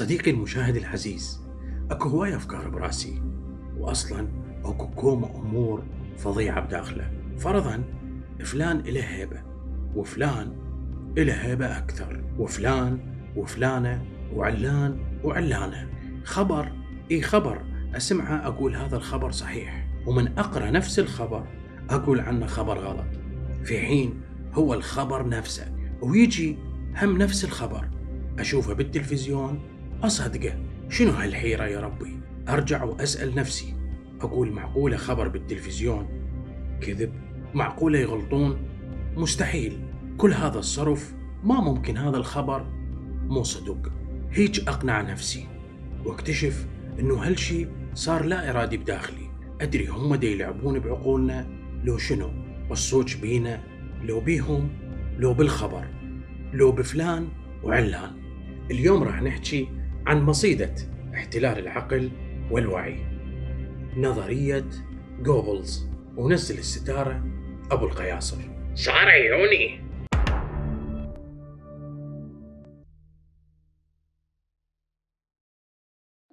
صديقي المشاهد العزيز أكو هواي افكار براسي واصلا أكو كوم أمور فظيعه بداخله. فرضا فلان له هيبة وفلان له هيبة أكثر وفلان وفلانة وعلان وعلانة. خبر إي خبر أسمعه أقول هذا الخبر صحيح. ومن أقرأ نفس الخبر أقول عنه خبر غلط. في حين هو الخبر نفسه ويجي هم نفس الخبر أشوفه بالتلفزيون أصدقه. شنو هالحيرة يا ربي؟ أرجع وأسأل نفسي. أقول معقولة خبر بالتلفزيون؟ كذب. معقولة يغلطون؟ مستحيل. كل هذا الصرف ما ممكن هذا الخبر؟ مو صدق. هيج أقنع نفسي. واكتشف إنه هالشي صار لا إرادي بداخلي. أدري هم دا يلعبون بعقولنا. لو شنو؟ والصوت بينا. لو بيهم لو بالخبر. لو بفلان وعلان. اليوم راح نحكي عن مصيدة احتلال العقل والوعي. نظرية جوبلز ونزل الستارة أبو القياصر. صار عيوني.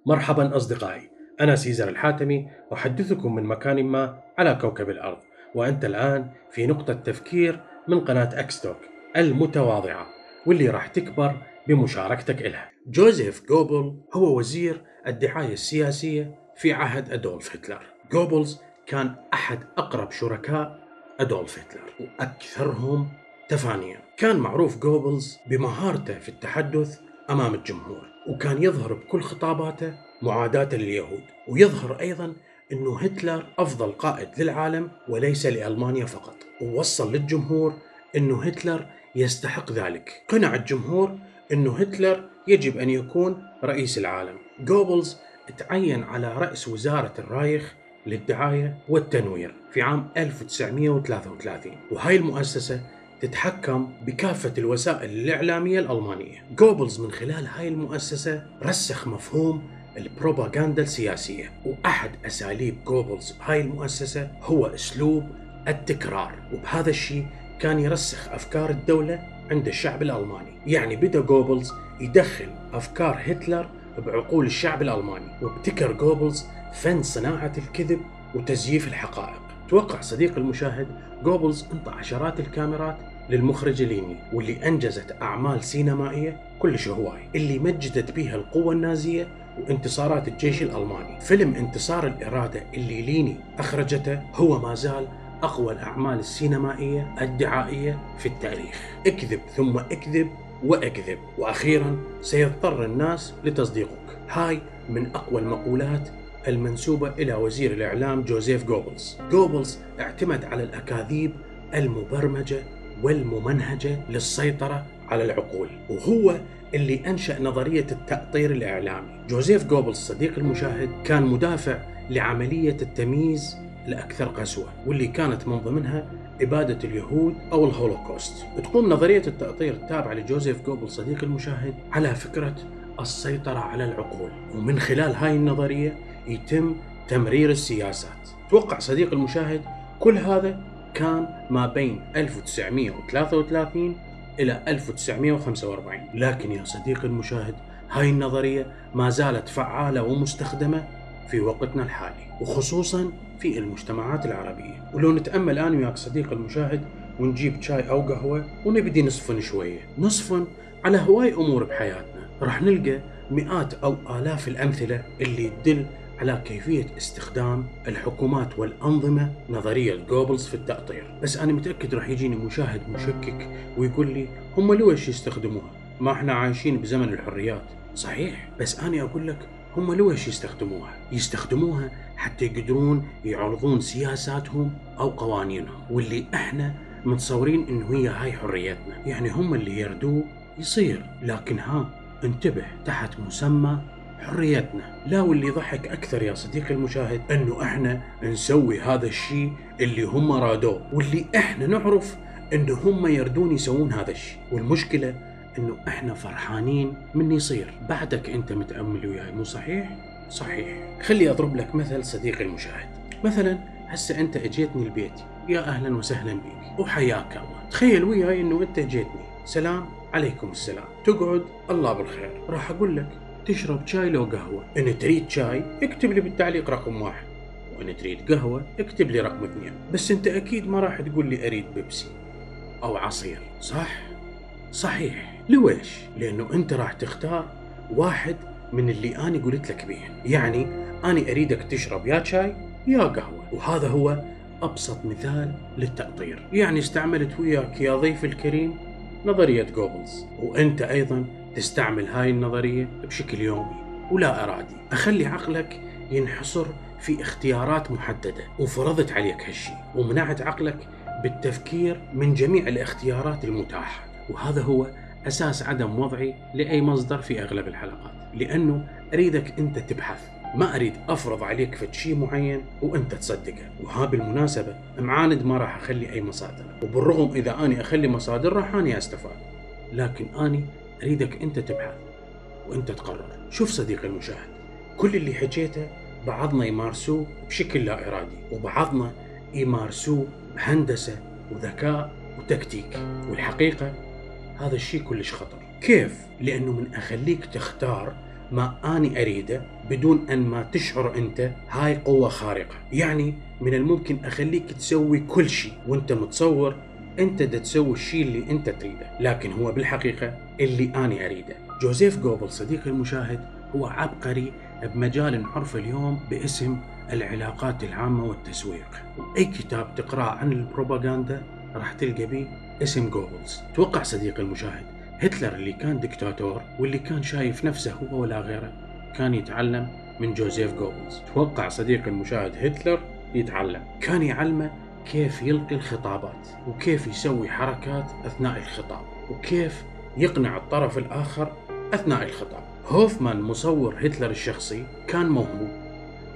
مرحبا أصدقائي. أنا سيزر الحاتمي. أحدثكم من مكان ما على كوكب الأرض. وأنت الآن في نقطة تفكير من قناة أكستوك المتواضعة واللي راح تكبر بمشاركتك إلها. جوزيف جوبل هو وزير الدعاية السياسية في عهد أدولف هتلر. جوبلز كان أحد أقرب شركاء أدولف هتلر وأكثرهم تفانيا. كان معروف جوبلز بمهارته في التحدث أمام الجمهور وكان يظهر بكل خطاباته معاداة لليهود ويظهر أيضا أنه هتلر أفضل قائد للعالم وليس لألمانيا فقط. ووصل للجمهور أنه هتلر يستحق ذلك. قنع الجمهور أنه هتلر يجب أن يكون رئيس العالم. جوبلز تعين على رأس وزارة الرايخ للدعاية والتنوير في عام 1933 وهاي المؤسسة تتحكم بكافة الوسائل الإعلامية الألمانية. جوبلز من خلال هاي المؤسسة رسخ مفهوم البروباغندا السياسية وأحد أساليب جوبلز بهاي المؤسسة هو أسلوب التكرار وبهذا الشيء كان يرسخ أفكار الدولة عند الشعب الألماني. يعني بدأ جوبلز يدخل أفكار هتلر بعقول الشعب الألماني وابتكر جوبلز فن صناعة الكذب وتزييف الحقائق. توقع صديقي المشاهد جوبلز انطى عشرات الكاميرات للمخرج ليني واللي أنجزت أعمال سينمائية كلش هواي اللي مجدت بها القوة النازية وانتصارات الجيش الألماني. فيلم انتصار الإرادة اللي ليني أخرجته هو ما زال أقوى الأعمال السينمائية الدعائية في التاريخ. اكذب ثم اكذب وأكذب وأخيرا سيضطر الناس لتصديقك. هاي من أقوى المقولات المنسوبة إلى وزير الإعلام جوزيف جوبلز. جوبلز اعتمد على الأكاذيب المبرمجة والممنهجة للسيطرة على العقول وهو اللي أنشأ نظرية التأطير الإعلامي. جوزيف جوبلز صديقي المشاهد كان مدافع لعملية التمييز الأكثر قسوة واللي كانت من ضمنها إبادة اليهود أو الهولوكوست. تقوم نظرية التأطير التابعة لجوزيف جوبل صديقي المشاهد على فكرة السيطرة على العقول ومن خلال هاي النظرية يتم تمرير السياسات. توقع صديق المشاهد كل هذا كان ما بين 1933 إلى 1945 لكن يا صديقي المشاهد هاي النظرية ما زالت فعالة ومستخدمة في وقتنا الحالي وخصوصا في المجتمعات العربية. ولو نتأمل أنا وياك صديق المشاهد ونجيب شاي أو قهوة ونبدي نصفن شوية. نصفن على هواي أمور بحياتنا. راح نلقى مئات أو آلاف الأمثلة اللي تدل على كيفية استخدام الحكومات والأنظمة نظرية جوبلز في التأطير. بس أنا متأكد راح يجيني مشاهد مشكك ويقول لي هم ليش يستخدموها؟ ما إحنا عايشين بزمن الحريات. صحيح. بس أنا أقول لك هم ليش يستخدموها؟ يستخدموها حتى يقدرون يعرضون سياساتهم أو قوانينهم واللي إحنا متصورين إنه هي هاي حريتنا. يعني هم اللي يردوه يصير لكن ها انتبه تحت مسمى حريتنا. لا واللي ضحك أكثر يا صديقي المشاهد أنه إحنا نسوي هذا الشيء اللي هم رادوه. واللي إحنا نعرف أنه هم يردون يسوون هذا الشيء والمشكلة أنه إحنا فرحانين من يصير. بعدك أنت متأمل وياي مو صحيح؟ صحيح. خلي أضرب لك مثل صديقي المشاهد. مثلا هسه أنت أجيتني البيت. يا أهلا وسهلا بك وحياك الله. تخيل وياي أنه أنت أجيتني. سلام. عليكم السلام. تقعد. الله بالخير. راح أقول لك تشرب شاي لو قهوة. إن تريد شاي اكتب لي بالتعليق رقم واحد. وإن تريد قهوة اكتب لي رقم اثنين. بس أنت أكيد ما راح تقول لي أريد بيبسي أو عصير. صح؟ صحيح. لويش؟ لأنه أنت راح تختار واحد من اللي أنا قلت لك بيهن. يعني أنا أريدك تشرب يا شاي يا قهوة. وهذا هو أبسط مثال للتأطير. يعني استعملت وياك يا ضيف الكريم نظرية جوبلز وأنت أيضا تستعمل هاي النظرية بشكل يومي. ولا إرادي. أخلي عقلك ينحصر في اختيارات محددة. وفرضت عليك هالشي. ومنعت عقلك بالتفكير من جميع الاختيارات المتاحة. وهذا هو أساس عدم وضعي لأي مصدر في أغلب الحلقات. لأنه أريدك أنت تبحث. ما أريد أفرض عليك فد شيء معين وأنت تصدقه. وها بالمناسبة معاند ما راح أخلي أي مصادر. وبالرغم إذا أني أخلي مصادر راح أني أستفاد. لكن أني أريدك أنت تبحث وأنت تقرر. شوف صديقي المشاهد كل اللي حكيته بعضنا يمارسوه بشكل لا إرادي وبعضنا يمارسوه بهندسة وذكاء وتكتيك. والحقيقة هذا الشيء كلش خطر. كيف؟ لأنه من أخليك تختار ما أني أريده بدون أن ما تشعر أنت هاي قوة خارقة. يعني من الممكن أخليك تسوي كل شيء وأنت متصور أنت دا تسوي الشيء اللي أنت تريده. لكن هو بالحقيقة اللي أني أريده. جوزيف جوبل صديقي المشاهد هو عبقري بمجال نعرف اليوم باسم العلاقات العامة والتسويق. أي كتاب تقرأ عن البروباغندا راح تلقى بيه اسم جوبلز توقع صديقي المشاهد هتلر اللي كان دكتاتور واللي كان شايف نفسه هو ولا غيره كان يتعلم من جوزيف جوبلز توقع صديقي المشاهد هتلر يتعلم. كان يعلمه كيف يلقي الخطابات وكيف يسوي حركات أثناء الخطاب وكيف يقنع الطرف الآخر أثناء الخطاب. هوفمان مصور هتلر الشخصي كان موهوب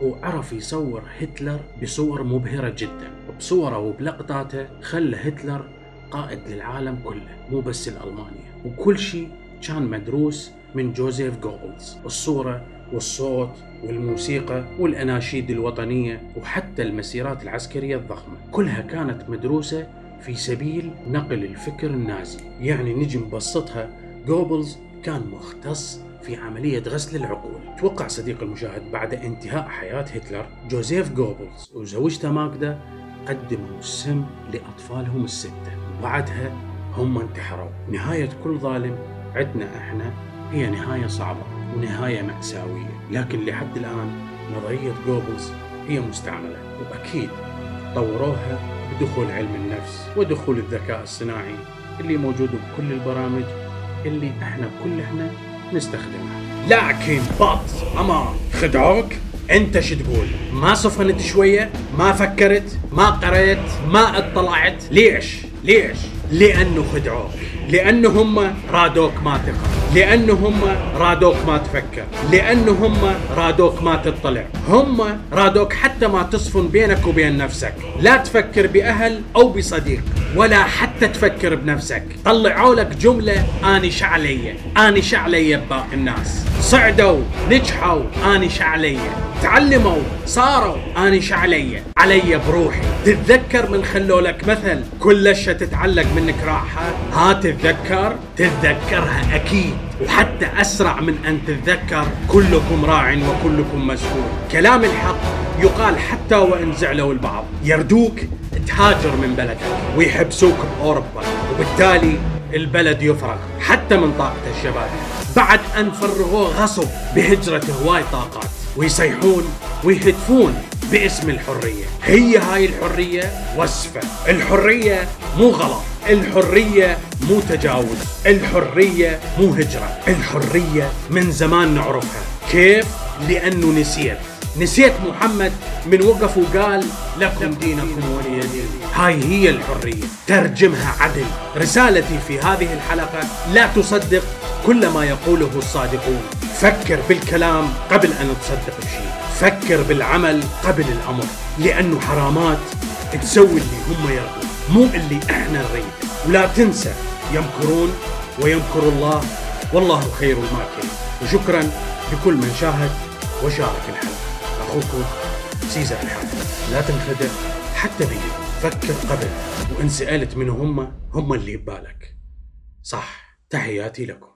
وعرف يصور هتلر بصور مبهرة جدا. بصوره وبلقطاته خلى هتلر قائد للعالم كله مو بس الألمانيا وكل شيء كان مدروس من جوزيف جوبلز الصورة والصوت والموسيقى والأناشيد الوطنية وحتى المسيرات العسكرية الضخمة كلها كانت مدروسة في سبيل نقل الفكر النازي. يعني نجي نبسطها جوبلز كان مختص في عملية غسل العقول. توقع صديقي المشاهد بعد انتهاء حياة هتلر جوزيف جوبلز وزوجته ماجدا قدموا السم لأطفالهم الستة. وبعدها هم انتحروا. نهاية كل ظالم عندنا إحنا هي نهاية صعبة ونهاية مأساوية. لكن لحد الآن نظرية جوبلز هي مستعملة وأكيد طوروها بدخول علم النفس ودخول الذكاء الصناعي اللي موجود بكل البرامج اللي إحنا كلنا نستخدمها. لكن بط أما خدعوك؟ انت شو تقول؟ ما صفنت شوية؟ ما فكرت؟ ما قريت؟ ما اطلعت؟ ليش؟ ليش؟ لأنه خدعوك. لأنه هم رادوك ما تقرا لأنه هم رادوك ما تفكر. لأنه هم رادوك ما تطلع. هم رادوك حتى ما تصفن بينك وبين نفسك. لا تفكر بأهل أو بصديق. ولا حتى تفكر بنفسك. طلعوا لك جملة آني شعلية. آني شعلية بباقي الناس. صعدوا نجحوا آني شعلية. تعلموا صاروا آني شعلية. علي بروحي. تتذكر من خلوا لك مثل كل اشياء تتعلق منك راحة؟ ها تتذكر؟ تتذكرها أكيد. وحتى أسرع من أن تتذكر كلكم راع وكلكم مسؤول. كلام الحق يقال حتى وإن زعلوا البعض. يردوك تهاجر من بلدك ويحبسوك بأوروبا وبالتالي البلد يفرغ حتى من طاقة الشباب. بعد أن فرغوه غصب بهجرة هواي طاقات ويصيحون ويهتفون باسم الحرية. هي هاي الحرية وصفة. الحرية مو غلط. الحرية مو تجاوز. الحرية مو هجرة. الحرية من زمان نعرفها. كيف؟ لأنه نسيت. نسيت محمد من وقف وقال لكم دينكم ولي دين هاي هي الحرية. ترجمها عدل. رسالتي في هذه الحلقة لا تصدق كل ما يقوله الصادقون. فكر بالكلام قبل أن تصدق بشيء. فكر بالعمل قبل الأمر. لأنه حرامات تسوي اللي هم يرضون مو اللي إحنا نريد. ولا تنسى يمكرون ويمكر الله. والله خير الماكرين. وشكرا لكل من شاهد وشارك الحلقة. سيزر الحاتمي لا تنخدع. حتى بي. فكر قبل. وإن سألت من هم هم اللي ببالك. صح. تحياتي لكم.